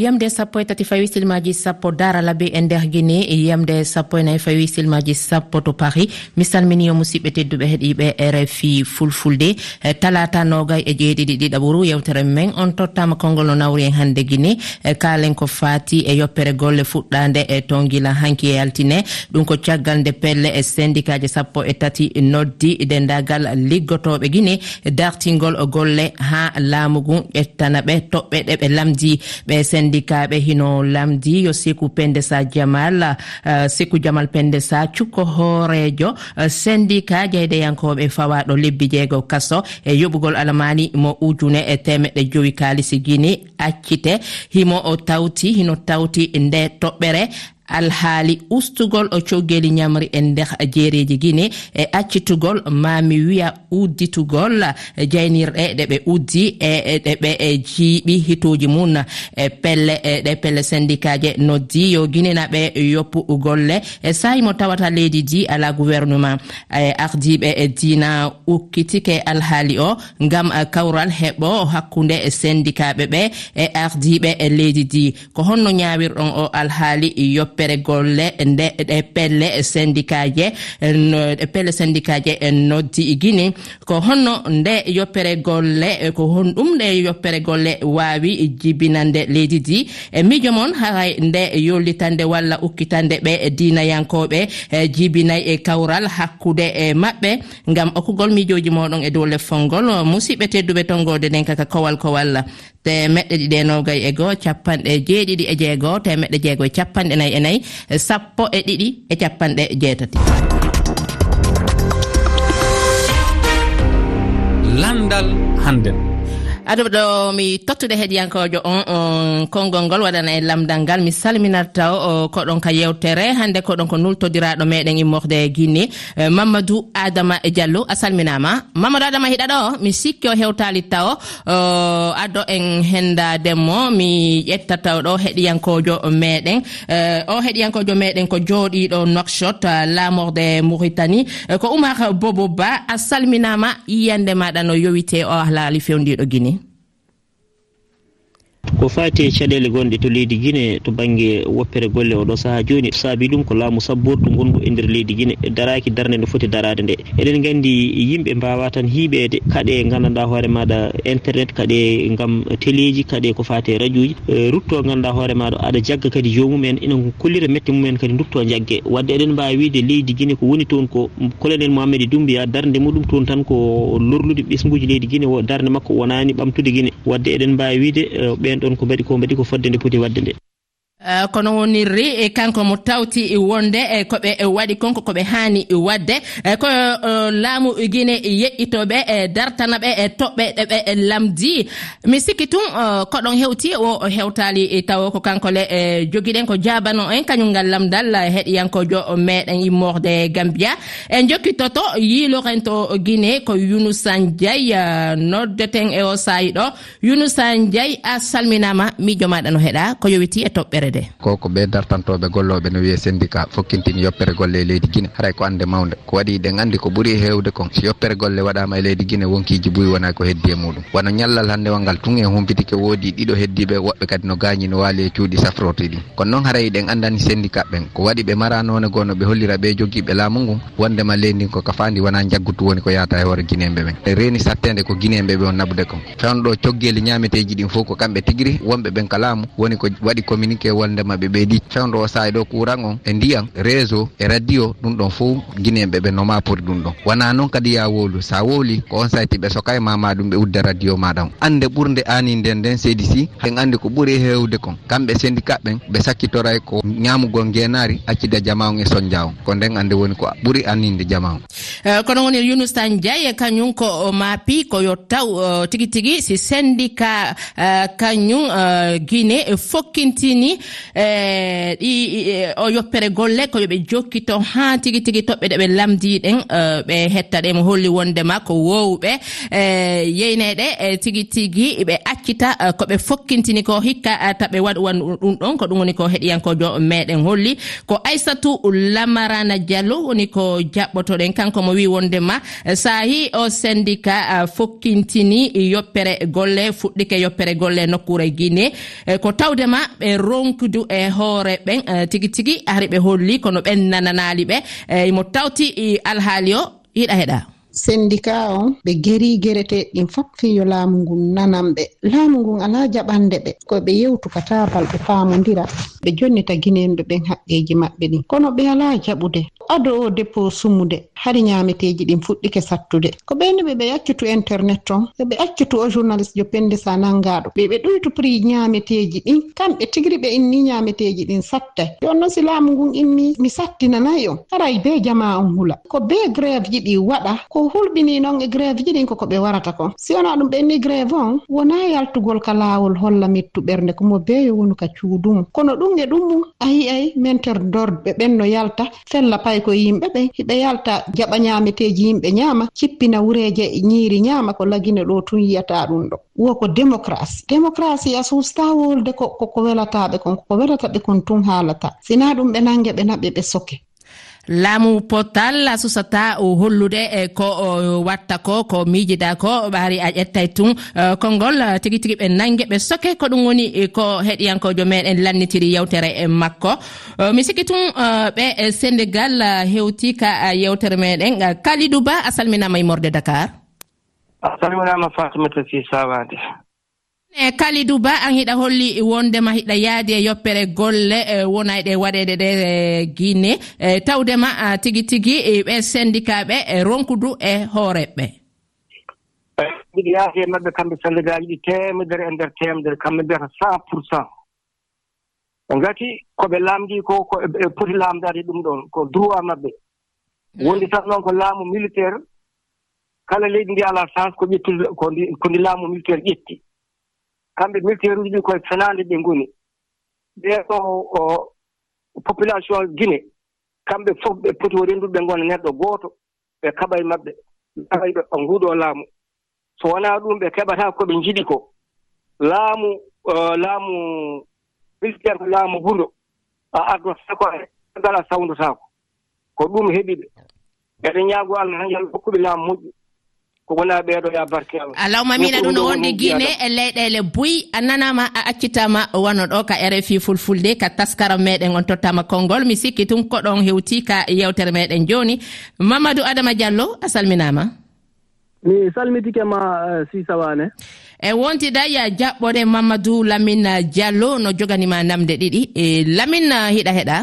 yamde sappo e tati fawi silmaji sappo daralabe e nder guine yamde sappo e nayi fawi silmaji sappo to paris. Mi salmini yo musidɓe tedduɓe heeɗiɓe rfi fulfulde. E, talata nogay e jeeɗiɗi ɗiɗaɓuru yewtere men on tottama konngol no nawri en hannde guine kalen ko fati e yoppere golle fuɗɗade e ton guila hanki e altine. Ɗum ko caggal nde pelle e syndicat ji sappo e tati noddi dendagal liggotoɓe guine dartingol golle ha laamu ngun ƴettana ɓe toɓɓe ɗe ɓe lamdi ɓe sendikaɓe hino lamdi yo siku pendesa jamal uh, siku jamal pendesa cukko hoorejo uh, eh, sendika jeydeyankoɓe fawaɗo lebbi jeego kaso e yoɓugol alamani mo ujune e temeɗe jowi kalisi guini accite himo o tawti hino tawti nde toɓɓere alhaali ustugol coggeli ñamri e nder jeereji guine e accitugol mami wiya udditugol jaynirɗe ɗe ɓe uddi e, e ɗe ɓe e jiiɓi hitoji mum e pelle e ɗe pelle syndicat je noddi yo guinenaɓe yoppu golle e sayi mo tawata leydi di ala gouvernement e ardiɓe dina ukkitike alhaali o gam kawral heɓo hakkude syndicat ɓe ɓe e ardiɓe leydi di. Ko honno ñawirɗon o alhaali yoppe sappere golle nde ɗe pelle syndicat je ɗe pelle syndicat je en noddi guine ko honno nde yoppere golle ko hon ɗum nde yoppere golle wawi jibinande leydi di e miijo moon haray nde yollitande walla ukkitande ɓe e dinayankoɓe jibinayi e kawral hakkude e maɓɓe. Gam okkugol miijoji moɗon e dow leffol ngol musidɓe tedduɓe tongode nden kaka kowal kowal. temeɗɗe ɗiɗi e nogay e goo capanɗe jeeɗiɗi e jeegoo temeɗɗe jeego e capanɗe nayyi e nayyi e sappo e ɗiɗi e capanɗe jeetati. Landal handen. aɗum ɗo mi tottude heeɗiyankojo on on konngol ngol waɗana e lamdal ngal. Mi salminata o koɗon ka yewtere hannde koɗon ko nultodiraɗo meɗen immorde guinni eh, mamadou adama diallo a salminama mamadou adama hiɗa ɗo mi sikki o hewtali taw addo en hendademo mi ƴetta taw ɗo heɗiyankojo meɗen. Eh, o heɗiyankojo meɗen ko jooɗiɗo nokshot lamorde mauritanie. Eh, ko oumar bobo ba a salminama yiyande maɗa no yowite o ahlaali fewndiɗo guini ko fati e caɗele gonɗe to leydi guine to banggue woppere golle oɗo saaha joni. Saabi ɗum ko laamu sabbordu gongu e nder leydi guine daraki darde nde foti darade nde. Eɗen gandi yimɓe mbawa tan hiiɓede kaaɗe gandanɗa hoore maɗa internet kaaɗe gam téléji kaaɗe ko fate radio ji e rutto gandanɗa hoore maɗa aɗa jagga kadi jomumen ina kollira mette mumen kadi dutto jaggue wadde eɗen mbawi wiide leydi guine ko woni toon ko colonel mohamedi dumbiya darde muɗum toon tan ko lorlude ɓesguji leydi guine darde makko wonani ɓamtude guine wadde eɗen mbawi wiide e ɓen ɗon ko mbaɗi ko mbaɗi ko fodde nde poti wadde nde. Uh, kono wonirri eh, kanko mo tawti e wonde e koɓe waɗi konko koɓe hani e wadde. Ko uh, laamu guine yeƴƴitoɓe e dartanaɓe e toɓɓe ɗeɓe lamdi. Mi sikki tun uh, koɗon hewti o hewtali taw ko kankole e joguiɗen ko jabano en kañum ngal lamdal heɗiyankojo meɗen immorde gambia. En jokkitoto yiloren to guine ko younusa ndiaye noddeten e o sayi ɗo. Younusa diaye a salminama mijo maɗa no heeɗa ko yowiti e toɓɓere ɗe ko ko ɓe dartantoɓe golloɓe no wiye syndicat fokkintini yoppere golle e leydi guine haray ko ande mawde ko waɗi ɗen andi ko ɓuuri e hewde kon. So yoppere golle waɗama e leydi guine wonkiji ɓuuri wona ko heddi e muɗum. Wono ñallal handewal ngal tun e humpitike woodi ɗiɗo heddiɓe woɓɓe kadi no gañi no waali e cuuɗi safrotiɗi kono noon haray ɗen andani syndicat ɓen. Ko waɗi ɓe mara noone goo no ɓe hollira ɓe joguiɓe laamu ngu wondema leydi ko kafandi wona jaggutu woni ko yata e hoore guinemɓe ɓen reeni sattede ko guinemɓe ɓe on nabude kon. Fewno ɗo coggeeli ñameteji ɗin fof ko kamɓe tigiri wonɓe ɓen ka laamu woni ko waɗi communiqué wondema ɓe ɓeydi fewdo o saahi ɗo courant on e ndiyam e réseau e radio. Ɗum ɗon fof guineɓe ɓe noma pori ɗum ɗon. Wona noon kadi ya wowlu sa wowli ko on sayti ɓe soka e mama ɗum ɓe udda radio maɗam ande ɓurde ani nden nden seedi si en andi ko ɓuuri hewde kon. Kamɓe syndicat ɓen ɓe sakkitoray ko ñamugol guenari accide jama on e soñdia on e ko nden ande woni ko ɓuuri anninde jama on eh, kono woni younus tan diaye kañum ko maapi koyo taw eh, tigui tigui si syndicat eh, kañum guine fokkintini Eh, e ɗi o yoppere golle ko yoɓe jokkito ha tigi tigi toɓɓe ɗe ɓe lamdiɗen e, ɓe hetta ɗe mo holli wondema ko wowɓe. E yeyneɗe e tigi tigi ɓe accita e, koɓe fokkintini ko hikka e, taɓe waɗuwan ɗum ɗon ko ɗum woni ko heɗiyankojo meɗen holli. Ko aissatou lamarana diallo woni ko jaɓɓotoɗen kanko mo wi wondema saahi o syndicat fokkintini yoppere golle fuɗɗike yoppere golle nokkure guine ko tawdema ɓe ron ronkudu e hoore ɓen e tigi tigi hari ɓe holli kono ɓen nananali ɓe. E Mo tawti e alhaali o yiɗa heɗa. Syndicat on ɓe geri gereteɗin fop fiyo laamu ngun nananɓe laamu ngun ala jaɓande ɓe koye ɓe yewtukataabal ɓe paamodira ɓe jonnita ginenɗo ɓen haqqeji maɓɓe ɗin. Kono ɓe ala jaɓude. ado o dépot sumude. Hari ñameteji ɗin fuɗɗike sattude. Ko ɓeyni ɓe ɓe yaccutu internet on ɓe accutu o journaliste jo pende sa nanngaɗo ɓe ɓe ɗoytu pri ñaameteeji ɗin. Kamɓe tigiri ɓe inni ñameteji ɗin sattay jooni si laamu ngun inni mi sattinanayi on. Aray be jama on hula. Ko be grève ji ɗi waɗa ko hulɓini noon e grève ji ɗin koko ɓe warata kon. Si wona ɗum ɓenni grève on wona yaltugol ka laawol holla mittuɓernde komo beeyo wonu ka cuuɗumum kono ɗum e ɗum mum ayi ayi mentere dorɓe ɓen no yalta fella pay ko yimɓe ɓen hiɗa yalta jaɓa ñameteji yimɓe ñaama cippina wureje ñiiri ñaama ko lagine ɗo tun yiyata ɗum ɗo. Wo ko démocratie démocratie a susta wolde koko welataɓe kon koko welataɓe kon tun haalata. Sina ɗum ɓe nangue ɓe naɓe ɓe soke. laamu potal a susata hollude e ko watta ko ko miijida ko ɓaari a ƴettay tun e, konngol e, tigi tigi ɓe nangue ɓe soke ko ɗum woni e, ko heɗiyankojo meɗen lannitiri yewtere makko. Mi sikki tun ɓe sénégal hewti ka yewtere meɗen kalidou ba a salminama e morde dakar. A salminama fatimata si sawade e kalidou ba an hiɗa holli wondema hiɗa yaadi e yoppere golle e wona ɗe waɗede ɗe guine e tawdema tigi tigi ɓe syndicat ɓe ronkudu e hooreɓɓe miɗo yaaki e maɓɓe kamɓe salligaaji ɗi temedere e ndeer temedere kamɓe mbiyata cent pour cent. Ɓe ngati ko ɓe laamdii ko ko e, poti laamdaade ɗum ɗon ko droit maɓɓe mm. wondi tan noon ko laamu militaire kala leydi ndi alaa chance ko ƴettude ko ndi laamu militaire ƴetti. kamɓe militaire uji ɗi koye felaande ɓe ngoni. Ɓeeɗo population guine kamɓe fof ɓe poti o ɓe ngona neɗɗo gooto ɓe kaɓa e maɓɓe kaɓaɓe nguuɗo laamu. So wonaa ɗum ɓe keɓataa ko ɓe njiɗi ko laamu laamu militaire ko laamu wuro a ardotako ngal ngala sawndotaako ko ɗum heɓi ɓe eɗen ñaago allah tan yalla hokkuɓe laamu moƴƴu ko wona ɓeeɗo ya barke allah. Alawma mina ɗum no wonde guine e leyɗele buy a nanama a accitama wano ɗo ka rfi fulfulde ka taskaram meɗen on tottama konngol. Mi sikki tun koɗon hewti ka yewtere meɗen joni. Mamadou adama diallo a salminama. Mi salmitike ma eh, sisawane e wontida ya jaɓɓode mamadou lamine diallo no joganima namde ɗiɗi. E lamin hiɗa heɗa.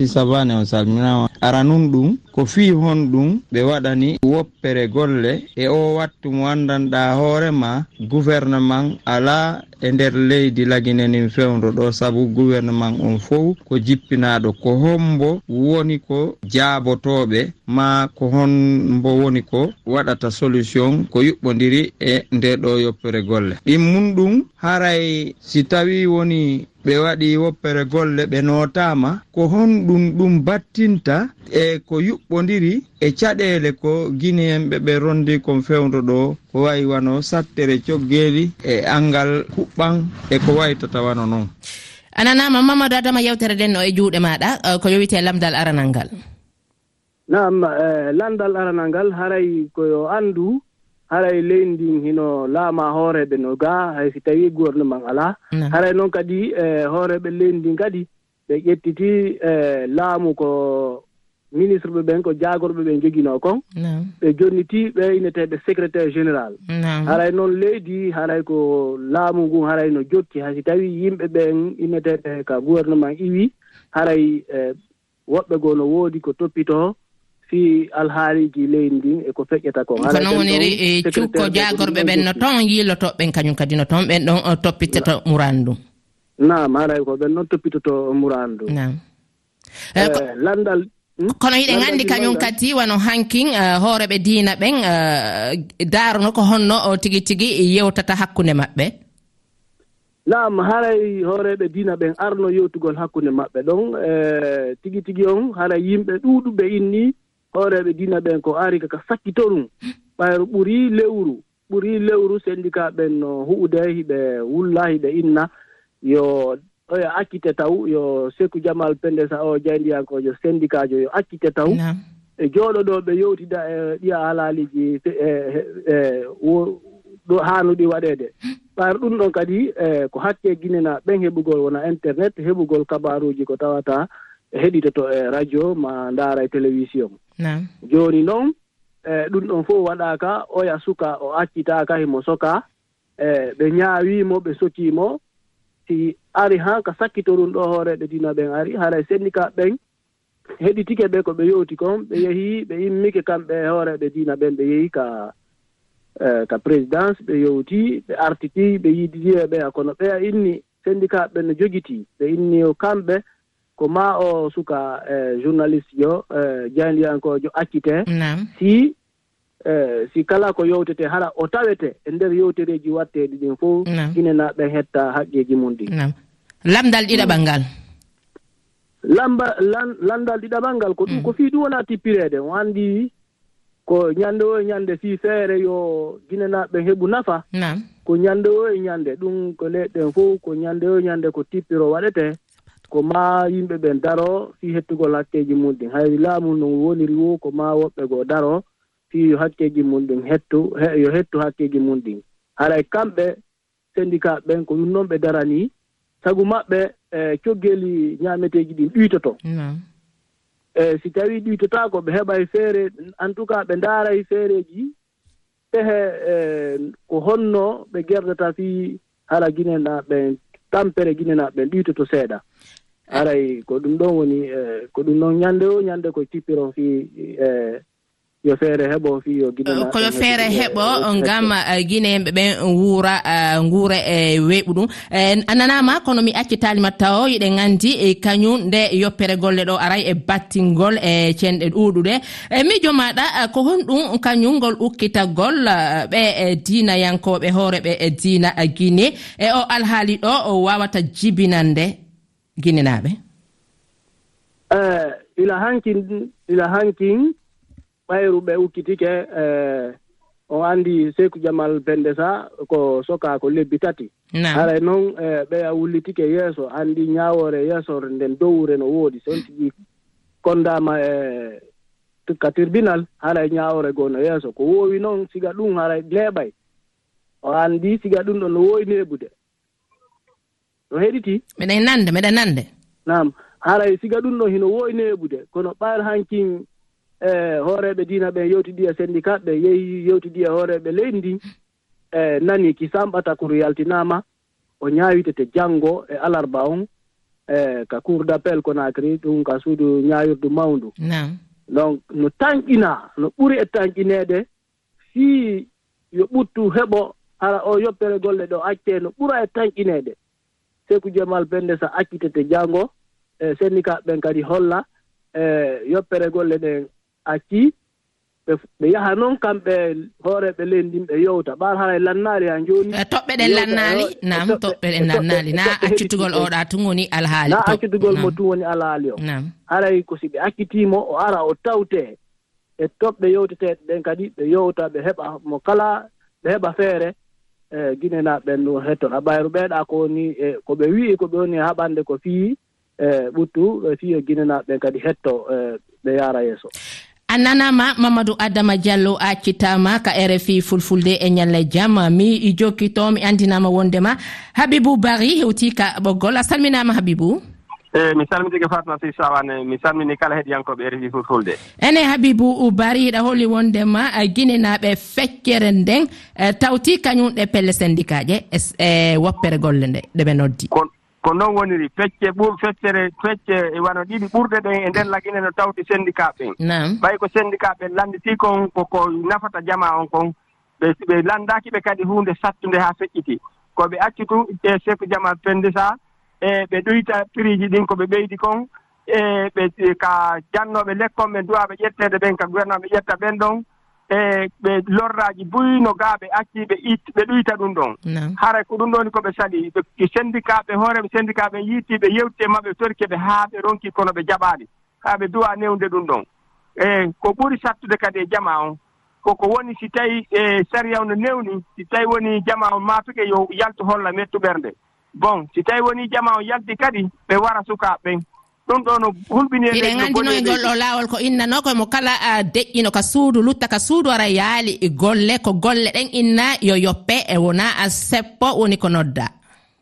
Sisabane o salminama. Ara nun ɗum ko fi hon ɗum ɓe waɗani woppere golle e o wattu mo andanɗa hoorema gouvernement ala e nder leydi laguinanin fewdo ɗo. Saabu gouvernement on fof ko jippinaɗo ko hombo woni ko jaabotoɓe ma ko hombo woni ko waɗata solution ko yuɓɓodiri e nde ɗo yoppere golle. Ɗin mum ɗum haray si tawi woni ɓe waɗi woppere golle ɓe notama ko honɗum ɗum battinta e ko yuɓ yuɓɓodiri e caɗele ko guinéenɓe ɓe rondi kon fewdo ɗo ko wayi wano sattere coggeeli e angal huɓɓan e ko waytata wano noon a nanama mamadou adama yewtere ɗen o e juuɗe maɗa e, ko yowite lamdal aranal ngal nam e, landal aranal ngal haray koyo andu haray leydi ndin hino laama hooreɓe no gaa hay si tawi gouvernement ala haray noon kadi e hooreɓe leydi ndin kadi ɓe ƴettiti e laamu ko ministre ɓe ɓen ko jagorɓe ɓe joguino kon. Ɓe jonniti ɓe ineteɓe secrétaire général. Haray noon leydi haray ko laamu ngun haray no jokki haysi tawi yimɓe ɓen ineteɓe ka gouvernement iwi haray e, woɓɓe goo no woodi ko toppito si alhaaliji leydi ndin eko feƴƴata kon. Ko noon woniri e, cukko jagorɓe ɓen no ton yiilotoɓen kañum kadi no toon ɓen ɗon toppitata murandu nam haray ko ɓen noon toppitoto murandu nam e, landal Hmm? kono hiɗen anndi kañum kadi wano hankin eh, hooreɓe diina ɓen eh, daarono ko honno tigi tigi yewtata hakkunde maɓɓe? Naam haray hooreɓe diina ɓen arno yewtugol hakkunde maɓɓe. Ɗon e tigi tigi on hara yimɓe ɗuuɗuɓe inni hooreɓe diina ɓen ko ari kaka sakkito ɗum ɓayro ɓuri lewru ɓuri lewru syndicat ɓen no huɓude hiɓe wulla hiɓe inna yo oyo accite taw yo seku jamal pendesa o jayndiyankojo syndicat jo yo accite taw. E jooɗo ɗo ɓe yewtida e ɗiya haalaaliji e, e, e ɗo haanuɗi waɗeede. Hmm. Ɓar ɗum ɗon kadi e ko hakke guinena ɓen heɓugol wona internet heɓugol kabaruuji ko tawata heɗitoto e radio ma ndaara e télévision. Jooni noon e ɗum ɗon fof waɗaaka oya suka o accitaaka himo soka e ɓe ñaawiimo ɓe sotiimo si ari ha ko sakkitorun ɗo hooreɓe dina ɓen ari. Haray e syndicat ɓen heɗitike ɓe ko ɓe yowti kon ɓe yehii ɓe immike kamɓe e hooreɓe dina ɓen ɓe yehii ka e, ka présidence ɓe yowti ɓe artiti ɓe yididiɓe ɓe kono ɓeya inni. Syndicat ɓe no jogitii ɓe inni o kamɓe ko ma o suka e journaliste jo e jandiyankojo accite si Eh, si kala ko yewtete hara o tawete e nder yewtereji watteɗi ɗin fof ina naɓe hetta haqqeji mum ɗi. Lamdal ɗiɗaɓal ngal lamba landal ɗiɗaɓal ngal ko ɗum mm. ko fii ɗum wonaa tippirede o anndi ko ñannde o e ñannde fii feere yo ginanaaɓe heɓu nafa. Ko ñannde o e ñannde ɗum ko leɗɗen fof ko ñannde o e ñannde ko tippiro waɗete ko ma yimɓe ɓen daro fii hettugol hakkeeji mum ɗin. Hay laamu no woniri wo ko ma woɓɓe goo daro fi hakkeji mum ɗin hetto yo hetto hakkeji mum ɗin. Haray kamɓe syndicat ɓen ko ɗum noon ɓe darani sagu maɓɓe e coggeli ñaameteeji ɗin ɗuytoto. E si tawii ɗuytotaako ɓe heɓa e feere en tout cas ɓe ndaara e feereeji tehe e ko honno ɓe gerdata fii hara ginenaaɓen tampere ginenaaɓen ɗuytoto seeɗa. Aray ko ɗum ɗon woni e, ko ɗum noon ñannde o ñannde koye tippiron fii e yo feere heɓo fi yo guine uh, koyo feere heɓo ngam guine ɓen wuura nguura uh, e weeɓu ɗum. Uh, a nanama kono mi accitalima taw eɗen gandi e, kañum nde yoppere golle ɗo aray e battingol e cenɗe ɗuɗuɗe e mijo maɗa ko honɗum kañum ngol ukkitagol ɓe dinayankoɓe hooreɓe e dina e guine e o alhaali ɗo wawata jibinande guinenaɓe ila hankin ila hankin ɓayru ɓe ukkitike e on anndi seyku jamal pendesa ko soka ko lebbi tati. Haray noon e ɓeya wullitike yeeso anndi ñaawore yeesore nden dowwure no woodi. So on tigi konndama e ka tribunal haray ñaawore goo no yeeso. Ko woowi noon siga ɗum haray leeɓay. O anndi siga ɗum ɗon no woowi neeɓude no heɗiti? Meɗen nande meɗen nande. Nam haray siga ɗum ɗon hino woowi neeɓude kono ɓayr hankin e hooreɓe diina ɓe yewtidi e syndicat ɓe yehi yewtidi e hooreɓe leydi ndi e nani ki samɓata kono yaltinama o ñaawitete janngo e alarba on e ka cour d' appel conacry ɗum ka suudu ñaawirdu mawndu. Donc no tanƴina no ɓuri e tanƴineede fii yo ɓuttu heɓo hara o yoppere golle ɗo accee no ɓura e tanƴineede seku jemal pende so accitete janngo e syndicat ɓen kadi holla e yoppere golle ɗen acci ɓe yaha noon kamɓe hooreɓe leyndin ɓe yowta ɓaar hara e lannaali han jooni e toɓɓe ɗen lannaali e nam toɓɓe ɗen e lannaali na accitugol oɗa tun woni alhaali na accitugol mo tun woni alhaali o. Haray ko si ɓe accitiimo o ara o tawtee e toɓɓe yewteteeɗe ɗen kadi ɓe yowta ɓe heɓa mo kala ɓe heɓa feere e guinenaaɓe ɗum hetton aɓayru ɓeeɗa ko woni e ko ɓe wi'i ko ɓe woni e haɓande ko fii e ɓuttu fii e guinenaaɓe kadi hetto e ɓe yaara yeeso. a nanama mamadou adama diallo accitama ka rfi fulfulde e ñalle jaam mi i jokkito mi andinama wondema. Habibou bari hewti ka ɓoggol. A salminama habibou? Eyi mi salmitike fatma si sawane. Mi salmini kala heɗiyankoɓe rfi fulfulde. Ene habibou bari iɗa holli wondema guinenaɓe feccere nden eh, tawti kañum ɗe pelle syndicat ƴe e eh, woppere golle nde ɗeɓe noddi. ko noon woniri fecce ɓur feccere fecce wano ɗiɗi ɓurɗe ɗen e nden lagine no tawti syndicat ɓen ɓay ko syndicat ɓen landiti kon koko nafata jama on kon ɓe ɓe landaki ɓe kadi hunde sattude ha feƴƴiti ko ɓe accitu e chef jama pendisa e ɓe ɗoyta prix ji ɗin ko ɓe ɓeydi kon e ɓe e ka jannoɓe lekkon ɓe duwaɓe ƴettede ɓen ka gouvernement ɓe ƴetta ɓen ɗon e ɓe lorraji buyno gaa ɓe acci ɓe it ɓe ɗuyta ɗum ɗon. Hara ko ɗum ɗoni koɓe ɓe syndicat ɓe hooreɓe syndicat ɓe yiitti ɓe yewtite maɓe torke ɓe haa ɓe ronki kono ɓe jaɓaali. Haa ɓe duwa newde ɗum ɗon. E ko ɓuri sattude kadi e jama on. Koko woni si tawi e sariyaw no newni si tawi woni jama on maatuke yo yaltu holla mettuɓernde. Bon si tawi woni jama on yalti kadi ɓe wara sukaaɓe ɓen. ɗum ɗo no hulɓini eɗen anndinoe laawol ko innano koye mo kala ah, deƴƴino ka suudu lutta ka suudu ara yaali. Golle ko golle ɗen inna yo yoppe e wona seppo woni ko nodda.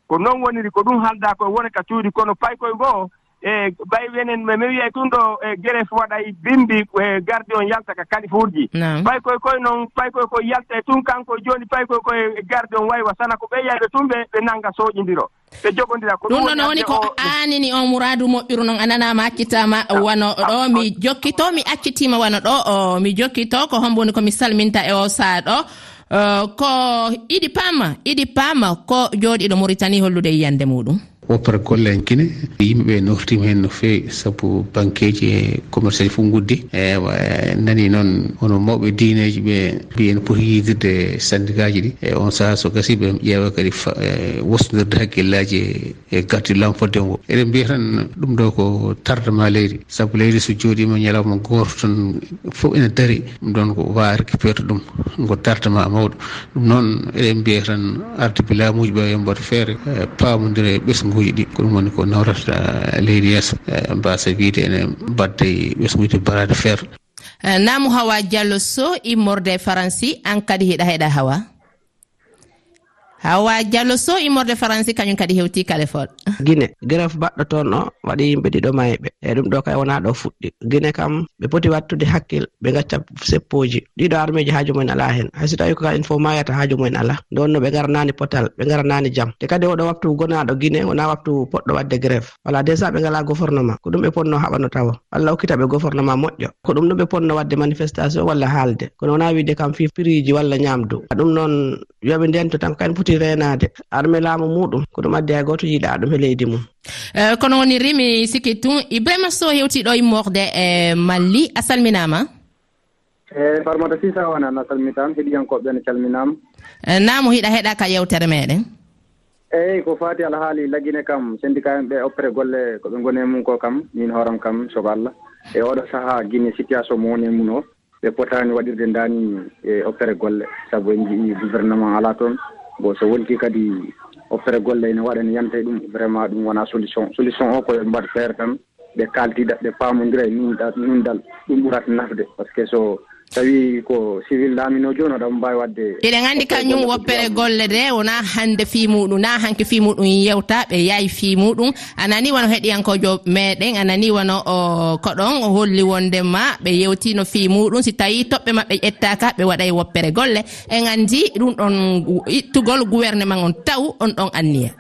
Ko noon woniri ko ɗum haalda koye wona ka cuudi kono pay koye goo e ɓay wenen mi wiyay tun ɗo e gere waɗay e bimbi e gardi on yalta ka kalifuuji ɓay koye koye noon ɓay koye koye yalta e tun kanko jooni ɓay koye koye gardi on waywa sana ko ɓeyyayɓe tun ɓe ɓe nannga sooƴindiro ɓe jogodira ko ɗum ɗon woni ko anini on mouradu moƴƴuru noon ananama accitama wano ɗo mi jokkito mi accitima wano ɗo mi jokkito ko homboni komi salminta e o saa ɗo ko iɗi pama iɗi pama ko jooɗiɗo mauritanie hollude yiyande muɗum. woppere golle en kine. Yimɓeɓe noftima hen no fewi. Saabu banqueji e commerce ji fof guddi ewa nani noon hono mawɓe diineji ɓe mbi en poti yidirde syndicat ji ɗi. E on saaha so gasi ɓe ƴeewa kadi wostodirde hakkillaji e, e gardi lamfodde ngo. Eɗen mbiya tan ɗum ɗo ko tardement leydi. Saabu leydi so jooɗima ñalawma goto tan fof ene daari ɗum ɗon ko wawa récupérde ɗum ngo tardement mawɗo. Ɗum noon eɗen mbiya tan arde laamuji ɓe yo mbaɗa feere e pamodira e ɓesgu ɗi ko ɗum woni ko nawrata eh, leydi yeeso. Eh, mbasa wiide ene badde ɓesgude barade feere. Eh, Namu hawa diallo so immorde e faransi an kadi hiɗa heɗa hawa. hawa diallo so immorde faransi kañum kadi hewti kalefol guine gref baɗɗo toon o waɗi yimɓe ɗiɗo mayɓe e ɗum ɗo kay wona ɗo fuɗɗi. Guine kam ɓe poti wattude hakkil ɓe gacca seppoji ɗiɗo armeji haaju mumen ala hen hayso tawi ko kaen fof mayata haaju mumen ala ɗon no ɓe garanani potal ɓe garanani jaam te kadi oɗo waktu gonaɗo guine wona waktu poɗɗo wadde gref wala déjà ɓe ngala gouvernement. Ko ɗum ɓe ponno haɓano tawa. Allah hokkita ɓe gouvernement moƴƴo. Ko ɗum ɗum ɓe ponno wadde manifestation walla haalde. Kono wona wiide kam fi priji walla ñamdu ɗum noon yoɓe ndento tan kaen poti foti reenaade arme laamu muɗum ko ɗum addi hay goto yiiɗa ɗum e leydi mum. E, kono woni rimi sikki tun ibrahima sow hewtiɗo e morde e malli a salminama eeyi farmata sisa wonan a salmitam heɗiyankoɓe ne calminama e, na mo hiɗa heɗa ka yewtere meɗen. Eyyi ko fati alhaali laggine kam syndicat en ɓe oppere golle koɓe ngoni e mum ko kam min hooram kam sogo allah. E oɗo saaha guine situation mo woni e mum o ɓe potani waɗirde ndani e oppere golle. Saabu en jii gouvernement ala toon. bon so wonti kadi hoffere golle ene waɗa ne yanta ɗum vraiment ɗum wona solution. Solution o koye mbaɗ feere tan ɓe kaldiɗa ɓe pamodira e nunda nundal ɗum ɓurata nafde. Par ce que so tawi ko civil laamino joni oɗon mbawi wadde eɗen andi kañum woppere golle de wona hande fi muɗum na hanke fi muɗum yewta ɓe yaayi fi muɗum. Anani wono heɗiyankojo meɗen anani wono koɗon holli wondema ɓe yewtino fi muɗum. Si tawi toɓɓe mabɓe ƴettaka ɓe waɗay woppere golle. En andi ɗum ɗon ittugol gouvernement on taw on ɗon anniya.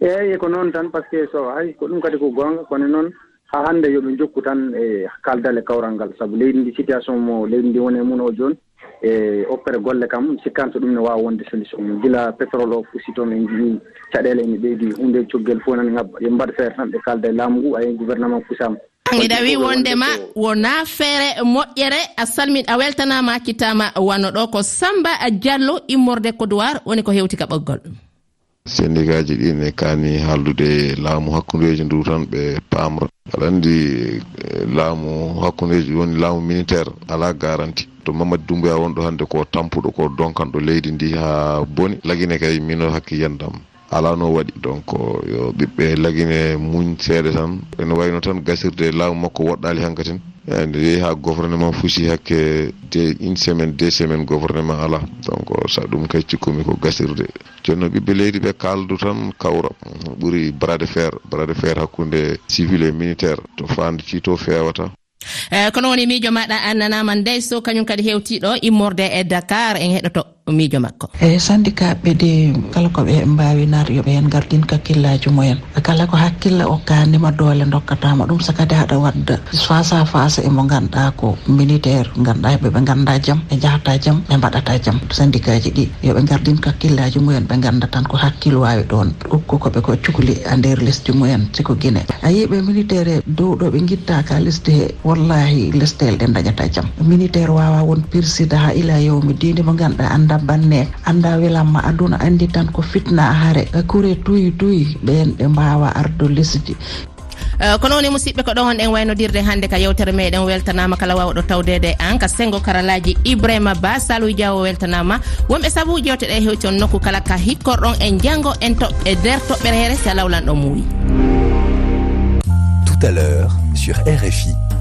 Eyyi ko noon tan par ce que so hay ko ɗum kadi ko gonga kono noon. ha hannde yoɓe jokku tan e kaldal e kawral ngal. Sabu leydi ndi situation mo leydi ndi woni e mun o jooni e hokkere golle kam sikkano so ɗum ne wawa wonde solution mum gila pétrole o fusi toon en jii caɗele ene ɓeydi hunde coggel fof nan ngabba yo mbaɗa feere tan ɓe kalda e laamu ngu ayi gouvernement :fra kusama wi wondema wona feere moƴƴere. A salmin a weltanama a kittama wanno ɗo ko Samba Diallo immorde Podor woni ko hewti ka ɓoggol sénégaji ɗi ne kaani haaldude laamu hakkudeji ndu tan ɓe paamra aɗa anndi eh, laamu hakkundeji woni laamu militaire ala garanti. To mamadi dumboya wonɗo hannde ko tampuɗo ko donkanɗo leydi ndi ha boni. Lagine kay mino hakkillendam ala no waɗi. Donc yo ɓiɓɓe lagine muñ seeɗa tan. Ene wayno tan gasirde laamu makko woɗɗali hankaten nde yehi ha gouvernement fuusi hakke de une semaine deux semaine gouvernement ala. Donc sa ɗum kay cikkumi ko gasirde. Joni noon ɓiɓɓe leydi ɓe kaldu tan kawra. Ɓuuri bras de fer bras de fer hakkude civil et militaire. To fande cito fewata kono woni miijo maɗa annanaman ndey so kañum kadi hewtiɗo immorde e dakar en heɗoto. miijo makko. Eyyi sandikaɓe de kala ko ɓe mbawi nar yoɓe hen gardin kakkillaji mumen. Kala ko hakkilla o kandima doole dokkatama ɗum so kadi haɗa wadda. Face à face emo ganduɗa ko militaire ganduɗa ɓeɓe ganda jaam ɓe jahata jaam ɓe mbaɗata jaam syndicat ji ɗi yoɓe gardin kakkillaji mumen ɓe ganda tan ko hakkille wawi ɗon ukko koɓe ko cuhli e a nder lesdi mumen siko guine a yiɓe militaire dow ɗo ɓe guitta ka lesdi he wallahi lesdel ɗe dañata jaam militaire wawa won pirsida ha ila yewmi dinde mo ganduɗa anda banne anda welamma aduna andi tan ko fitna haare. Kure tuyi tuyi ɓen ɓe mbawa ardo lesdi. Eh, ko noon e musidɓe ko ɗon en waynodirde hannde ka yewtere meɗen weltanama kala wawɗo tawdede e an ka sengo karalaji ibrahima ba salou diawo weltanama wonɓe saabu jewteɗe e hewti on nokku kala ka hikkorɗon en janggo en toɓɓe nder toɓɓere here si alawlanɗo muuyi. Tout à l'heure sur rfi